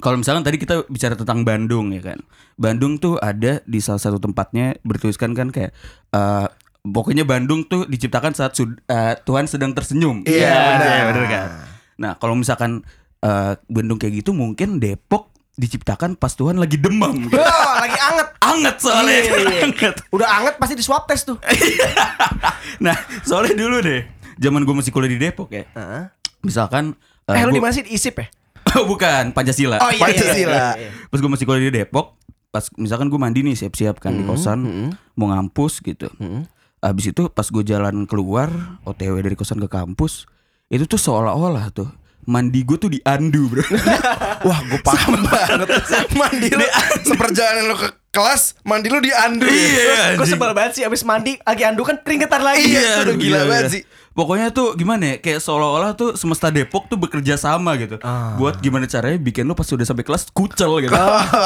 kalau misalkan tadi kita bicara tentang Bandung ya kan. Bandung tuh ada di salah satu tempatnya bertuliskan kan kayak eh, pokoknya Bandung tuh diciptakan saat sud- eh, Tuhan sedang tersenyum. Iya, Ya, benar. bener kan. Nah, kalau misalkan eh, Bandung kayak gitu mungkin Depok diciptakan pas Tuhan lagi demam. gitu. Oh, lagi anget. Anget soalnya. Iya, iya, iya. Anget. Udah anget pasti di swab test tuh. Nah, soalnya dulu deh, zaman gue masih kuliah di Depok ya. Heeh. Misalkan eh, Eh, lu di gua- mana sih? Di ISIP ya? bukan Pancasila. Oh, iya, iya, Pancasila. iya, iya. pas gue masih kuliah di Depok pas misalkan gue mandi nih siap-siap kan di kosan mau ngampus gitu abis itu pas gue jalan keluar otw dari kosan ke kampus itu tuh seolah-olah tuh mandi gue tuh diandu bro Wah, gue paham banget. Mandi lu seperjalanan lu ke kelas, mandi lu diandu. ya? Iya, Gue anjing. sebel banget sih abis mandi lagi andu kan keringetan lagi. Iya, udah gila banget sih. Pokoknya tuh gimana ya Kayak seolah-olah tuh semesta Depok tuh bekerja sama gitu Buat gimana caranya bikin lu pas udah sampai kelas kucel gitu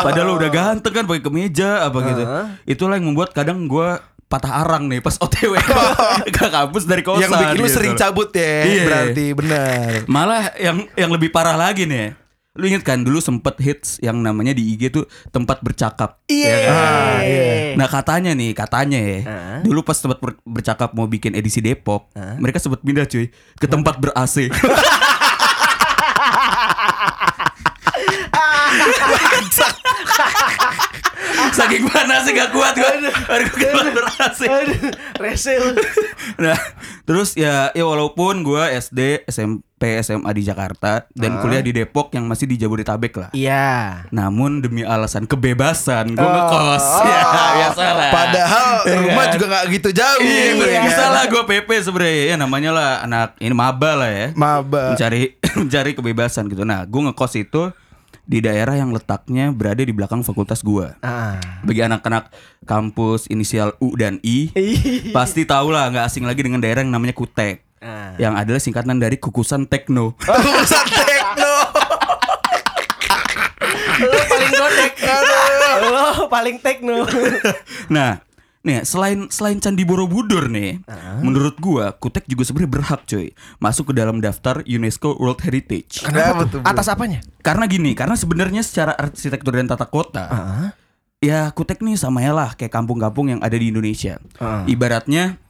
Padahal lu udah ganteng kan pakai kemeja apa gitu Itulah yang membuat kadang gua patah arang nih pas OTW ke, ke kampus dari kosan Yang bikin lu gitu. sering cabut ya, Iya. berarti benar. Malah yang yang lebih parah lagi nih. Lu inget kan dulu sempet hits yang namanya di IG tuh tempat bercakap. Iya. Ya kan? Ah, iya. Nah katanya nih, katanya ya. Ah. Dulu pas tempat ber- bercakap mau bikin edisi Depok, mereka sempet pindah cuy ke tempat ber AC. Saking panas gak kuat gue. Aduh, gue Rese lu. Nah, terus ya ya walaupun gua SD, SMP, SMA di Jakarta dan kuliah di Depok yang masih di Jabodetabek lah. Iya. Namun demi alasan kebebasan gua Oh. ngekos. Ya, biasalah. Padahal Iya rumah kan? juga gak gitu jauh. Iya, ya bisa kan? lah gua PP sebenarnya ya namanya lah anak ini maba lah ya. Maba. Mencari mencari kebebasan gitu. Nah, gua ngekos itu di daerah yang letaknya berada di belakang fakultas gua. Ah. Bagi anak-anak kampus inisial U dan I, pasti tahu lah nggak asing lagi dengan daerah yang namanya Kutek. Ah. Yang adalah singkatan dari kukusan tekno. Urusan tekno. Lo paling godek. Lo paling tekno. nah, nih selain selain Candi Borobudur nih, menurut gua Kutek juga sebenarnya berhak coy masuk ke dalam daftar UNESCO World Heritage. Kenapa tuh? bro? Atas apanya? Karena gini, karena sebenarnya secara arsitektur dan tata kota, ya Kutek nih sama ya lah kayak kampung-kampung yang ada di Indonesia. Ibaratnya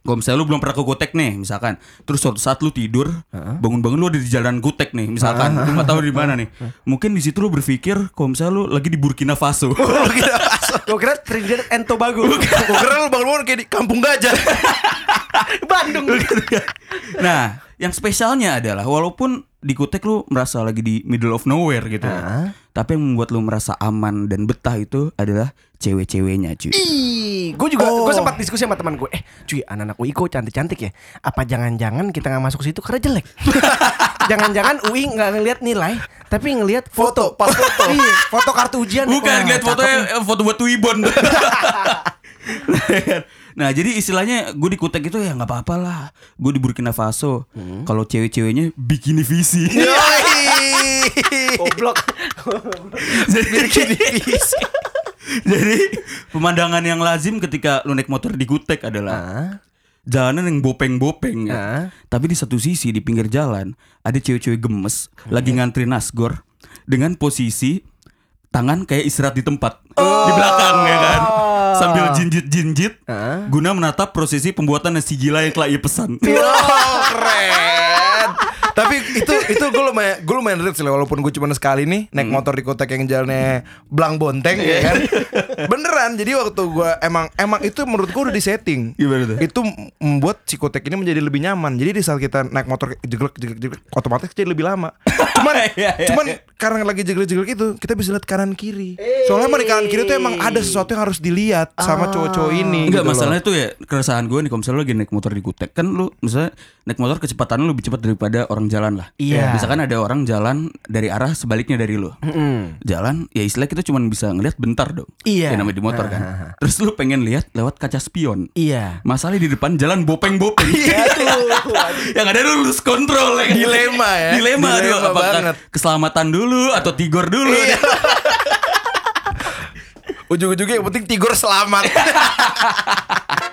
kalau misalnya lu belum pernah ke Kutek nih, misalkan, terus suatu saat lu tidur, bangun-bangun lu ada di jalan Kutek nih, misalkan, lu nggak tahu di mana nih. Mungkin di situ lu berpikir kalau misalnya lu lagi di Burkina Faso. Gue kira Trinidad and Tobago. Gue kira lu bangun-bangun kayak di kampung gajah. Bandung. nah, yang spesialnya adalah walaupun di Kutek lu merasa lagi di middle of nowhere gitu, ya, tapi yang membuat lu merasa aman dan betah itu adalah cewek-ceweknya cuy. Gue juga Oh. gue sempat diskusi sama teman gue. Eh, cuy, anak-anak UI kok cantik-cantik ya? Apa jangan-jangan kita nggak masuk situ karena jelek? jangan-jangan UI nggak ngelihat nilai, tapi ngelihat foto. Foto, pas foto. iya, foto kartu ujian. Bukan ngeliat fotonya foto buat Twibbon. nah jadi istilahnya gue di Kutek itu ya nggak apa-apa lah. Gue di Burkina Faso. Kalau cewek-ceweknya bikini visi. Goblok. jadi, jadi pemandangan yang lazim ketika lu naik motor di Kutek adalah jalanan yang bopeng-bopeng ya. Ah. Tapi di satu sisi di pinggir jalan ada cewek-cewek gemes lagi ngantri nasgor dengan posisi tangan kayak istirahat di tempat di belakang ya kan sambil jinjit-jinjit Ah. guna menatap prosesi pembuatan nasi gila yang telah ia pesan. Oh, keren. Tapi itu itu gue lumayan gue lumayan relate sih walaupun gue cuma sekali nih naik motor di kota yang jalannya Blang Bonteng ya kan. Beneran. Jadi waktu gue emang emang itu menurut gue udah disetting. Gimana tuh? Itu membuat si kotek ini menjadi lebih nyaman. Jadi di saat kita naik motor jeglek jeglek jeglek otomatis jadi lebih lama. Cuman Iya, iya, cuman karena lagi jeglek jeglek itu kita bisa lihat kanan kiri. Soalnya emang di kanan kiri itu emang ada sesuatu yang harus dilihat sama cowok-cowok ini. Enggak gitu masalahnya tuh ya keresahan gue nih kalau misalnya lagi naik motor di Kutek kan lu misalnya naik motor kecepatan lu lebih cepat daripada orang jalan lah. Iya. Misalkan ada orang jalan dari arah sebaliknya dari lo. Mm-mm. Jalan, ya istilah kita cuma bisa ngelihat bentar dong. Iya. Ya namanya di motor kan. Terus lu pengen lihat lewat kaca spion. Iya. Masalahnya di depan jalan bopeng-bopeng. yang ada lu lulus kontrol ya kan? Dilema ya. Dilema, aduh, Dilema apakah banget. keselamatan dulu atau tigor dulu. Iya. Ujung-ujungnya yang penting Tigor selamat.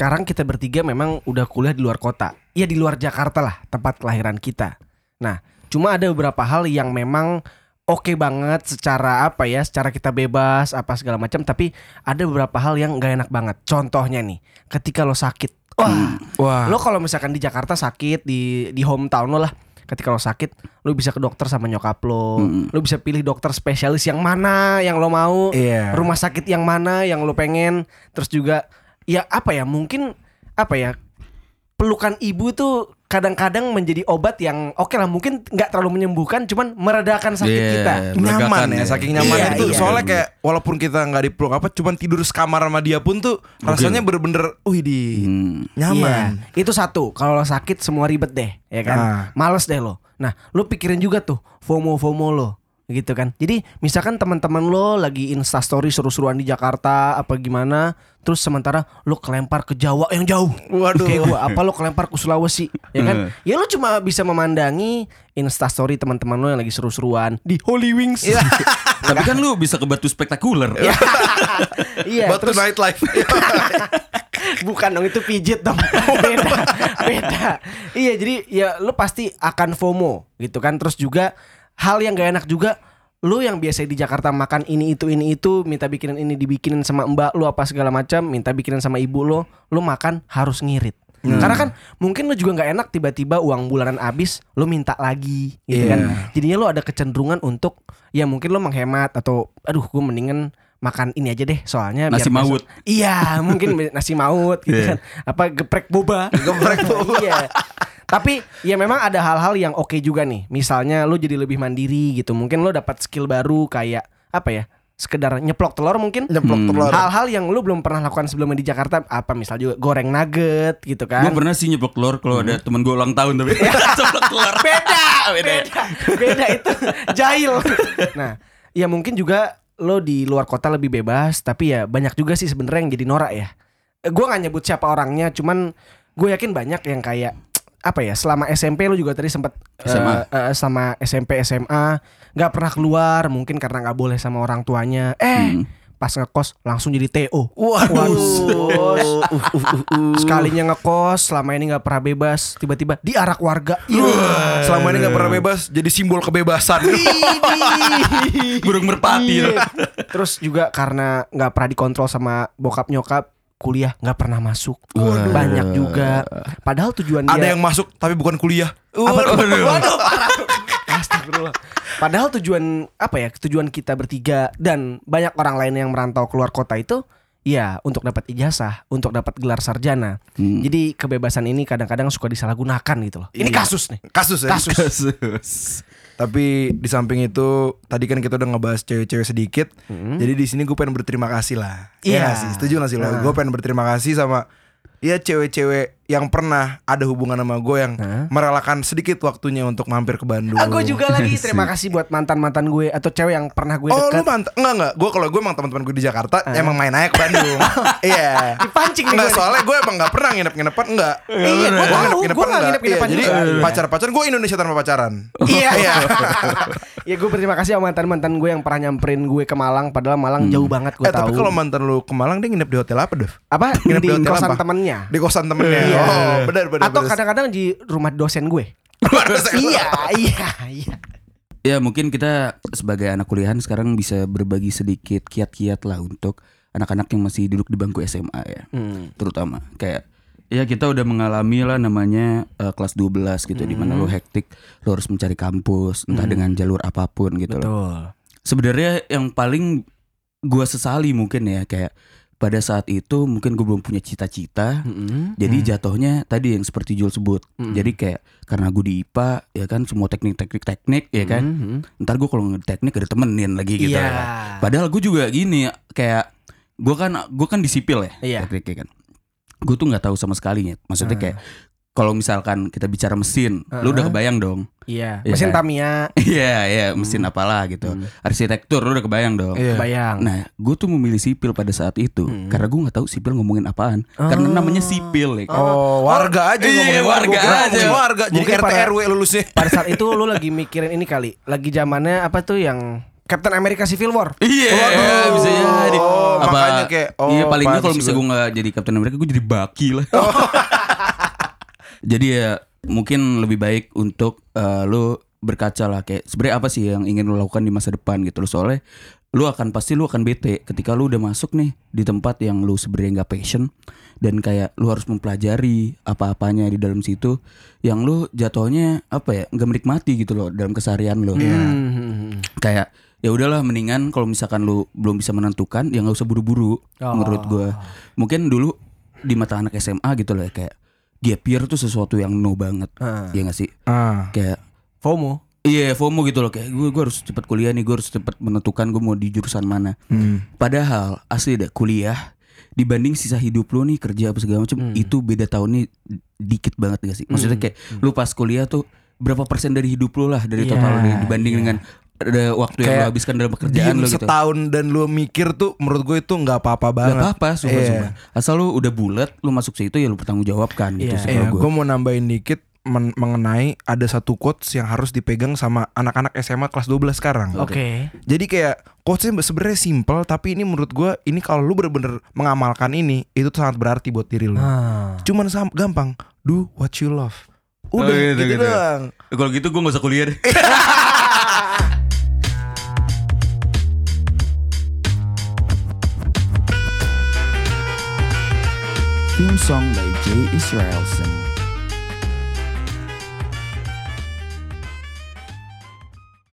Sekarang kita bertiga memang udah kuliah di luar kota. Ya di luar Jakarta lah, tempat kelahiran kita. Nah, cuma ada beberapa hal yang memang oke banget secara apa ya, secara kita bebas apa segala macam, tapi ada beberapa hal yang nggak enak banget. Contohnya nih, ketika lo sakit. Wah, Wah. lo kalau misalkan di Jakarta sakit di di hometown lo lah. Ketika lo sakit, lo bisa ke dokter sama nyokap lo. Lo bisa pilih dokter spesialis yang mana yang lo mau Iya. rumah sakit yang mana yang lo pengen terus juga ya apa ya mungkin apa ya pelukan ibu tuh kadang-kadang menjadi obat yang oke lah mungkin nggak terlalu menyembuhkan cuman meredakan sakit Iya. kita nyaman ya, ya. saking nyaman Iya, itu iya. soalnya kayak walaupun kita nggak dipeluk apa cuman tidur sekamar sama dia pun tuh rasanya bener-bener wih di Hmm. nyaman Iya, itu satu kalau sakit semua ribet deh ya kan Ah. males deh lo nah lo pikirin juga tuh FOMO FOMO lo gitu kan. Jadi misalkan teman-teman lo lagi instastory seru-seruan di Jakarta apa gimana terus sementara lo kelempar ke Jawa yang jauh. Waduh. kayak gua apa lo kelempar ke Sulawesi ya kan? Ya lo cuma bisa memandangi instastory teman-teman lo yang lagi seru-seruan di Holy Wings. Tapi kan lu bisa ke batu spektakuler. iya. Batu terus nightlife. Bukan dong itu pijit dong. Beda Beda. Iya jadi ya lu pasti akan FOMO gitu kan? Terus juga hal yang gak enak juga Lu yang biasa di Jakarta makan ini itu ini itu Minta bikinin ini dibikinin sama mbak lu apa segala macam Minta bikinin sama ibu lu Lu makan harus ngirit Karena kan mungkin lu juga nggak enak tiba-tiba uang bulanan habis lu minta lagi gitu Iya. kan. Jadinya lu ada kecenderungan untuk ya mungkin lu menghemat atau aduh gue mendingan makan ini aja deh soalnya biar Nasi besok- maut. Iya, mungkin nasi maut gitu Iya. kan. Apa geprek boba. Geprek boba. iya. Tapi ya memang ada hal-hal yang oke juga nih. Misalnya lu jadi lebih mandiri gitu. Mungkin lu dapat skill baru kayak apa ya? Sekedar nyeplok telur mungkin. nyeplok telur Hal-hal yang lu belum pernah lakukan sebelumnya di Jakarta apa misal juga goreng nugget gitu Gue kan. pernah sih nyeplok telur kalau ada temen gue ulang tahun tapi nyeplok telur beda, beda. beda itu jahil. Nah, ya mungkin juga lo di luar kota lebih bebas, tapi ya banyak juga sih sebenarnya yang jadi norak ya. Gue nggak nyebut siapa orangnya, cuman gue yakin banyak yang kayak apa ya selama SMP lo juga tadi sempat SMA. eh, eh, sama SMP SMA nggak pernah keluar mungkin karena nggak boleh sama orang tuanya. Eh pas ngekos langsung jadi TO Waduh. Uh, uh, uh, uh. sekalinya ngekos selama ini nggak pernah bebas tiba-tiba diarak warga. Wah, Selama ini gak pernah bebas Jadi simbol kebebasan. Burung merpati. Terus juga karena nggak pernah dikontrol sama bokap nyokap kuliah nggak pernah masuk banyak juga padahal tujuan dia Ada yang masuk tapi bukan kuliah apa tuh? Waduh. Waduh, parah. Astagfirullah. Padahal tujuan apa ya? Tujuan kita bertiga dan banyak orang lain yang merantau keluar kota itu ya untuk dapat ijazah, untuk dapat gelar sarjana. Jadi kebebasan ini kadang-kadang suka disalahgunakan gitu loh. Ini Iya. kasus nih. Kasus ya Kasus. Kasus. Tapi di samping itu Tadi kan kita udah ngebahas cewek-cewek sedikit. Jadi di sini gue pengen berterima kasih lah. Iya. Iya. nggak sih? Setuju gak sih lo? Gue pengen berterima kasih sama Ya cewek-cewek yang pernah ada hubungan sama gue yang merelakan sedikit waktunya untuk mampir ke Bandung. Aku juga lagi terima kasih buat mantan-mantan gue atau cewek yang pernah gue Oh lu dekat. mantap Enggak enggak Gue kalau gue emang teman-teman gue di Jakarta Emang main aja ke Bandung Iya Dipancing nih Enggak gue soalnya gue emang gak pernah nginep-nginepan Enggak Iya, gue tahu, gue enggak. nginep-nginepan Iya, Jadi pacar-pacaran Gue Indonesia tanpa pacaran Iya. Iya ya gue berterima kasih sama mantan-mantan gue yang pernah nyamperin gue ke Malang padahal Malang jauh banget gue Eh tapi tahu. kalau mantan lu ke Malang Dia nginep di hotel apa Dev? apa Nginep di, hotel kosan temennya. Di kosan temennya Iya. Oh benar benar Atau kadang-kadang di rumah dosen gue. iya, iya, iya. Ya mungkin kita sebagai anak kuliahan sekarang bisa berbagi sedikit kiat-kiat lah untuk anak-anak yang masih duduk di bangku SMA ya. Hmm. Terutama kayak ya kita udah mengalami lah namanya eh, kelas 12 gitu di mana lo hektik, lo harus mencari kampus entah dengan jalur apa pun gitu loh. Betul. Sebenarnya yang paling gua sesali mungkin ya kayak pada saat itu mungkin gue belum punya cita-cita. Mm-mm. Jadi jatuhnya tadi yang seperti Jul sebut. Jadi kayak karena gue di IPA ya kan semua teknik-teknik teknik ya kan. Mhm. Ntar gue kalau nge- teknik ada temenin lagi gitu Iya. ya. Padahal gue juga gini kayak gue kan gue kan di sipil ya Iya. tekniknya kan. Gue tuh nggak tahu sama sekali ya. Maksudnya kayak kalau misalkan kita bicara mesin, lu udah kebayang dong. Iya. Iya Mesin kan? Tamiya. Iya, iya, mesin apalah gitu. Arsitektur lu udah kebayang dong. Iya. Bayang. Nah, gue tuh memilih sipil pada saat itu karena gue nggak tahu sipil ngomongin apaan. Karena namanya sipil ya. kan. Oh, warga aja Iya, ngomongin warga Gua aja. ngomongin Warga jadi Mungkin RT pada- RW lulusnya. Pada saat itu lu lagi mikirin ini kali. Lagi zamannya apa tuh yang Captain America Civil War. Iya, Waduh. bisa jadi. Oh, makanya kayak, oh, iya paling nggak paham kalau misalnya gue nggak jadi Captain America, gue jadi Bucky lah. jadi ya mungkin lebih baik untuk eh, lu berkaca lah kayak sebenarnya apa sih yang ingin lu lakukan di masa depan gitu loh soalnya lu akan pasti lu akan bete ketika lu udah masuk nih di tempat yang lu sebenarnya nggak passion dan kayak lu harus mempelajari apa-apanya di dalam situ yang lu jatuhnya apa ya nggak menikmati gitu loh dalam keseharian lo Hmm. kayak ya udahlah mendingan kalau misalkan lu belum bisa menentukan ya nggak usah buru-buru Oh. menurut gua mungkin dulu di mata anak SMA gitu loh ya kayak gap year tuh sesuatu yang no banget Ah. ya gak sih Ah. kayak FOMO. iya FOMO gitu loh kayak gue gue harus cepet kuliah nih gue harus cepet menentukan gue mau di jurusan mana Hmm. padahal asli deh kuliah dibanding sisa hidup lu nih kerja apa segala macam Hmm. itu beda tahunnya dikit banget gak sih maksudnya kayak lu pas kuliah tuh berapa persen dari hidup lu lah dari total lu dibanding dengan ada waktu yang Kayak lu habiskan dalam pekerjaan lu gitu setahun dan lu mikir tuh menurut gue itu nggak apa-apa Gak banget. apa-apa sumpah, Iya. sumpah. Asal lu udah bulat Lu masuk situ ya lu bertanggung jawabkan gitu Iya. sih Iya, kalau gue gue mau nambahin dikit men- mengenai ada satu quotes yang harus dipegang sama anak-anak SMA kelas 12 sekarang. Oke. Jadi kayak quotesnya sebenarnya simple tapi ini menurut gue ini kalau lu bener-bener mengamalkan ini itu sangat berarti buat diri lu. Ah. Cuman sam- gampang, do what you love. Udah Oh, gitu, gitu, gitu. doang. Kalau gitu gue gak usah kuliah deh Theme song by Jay Israelson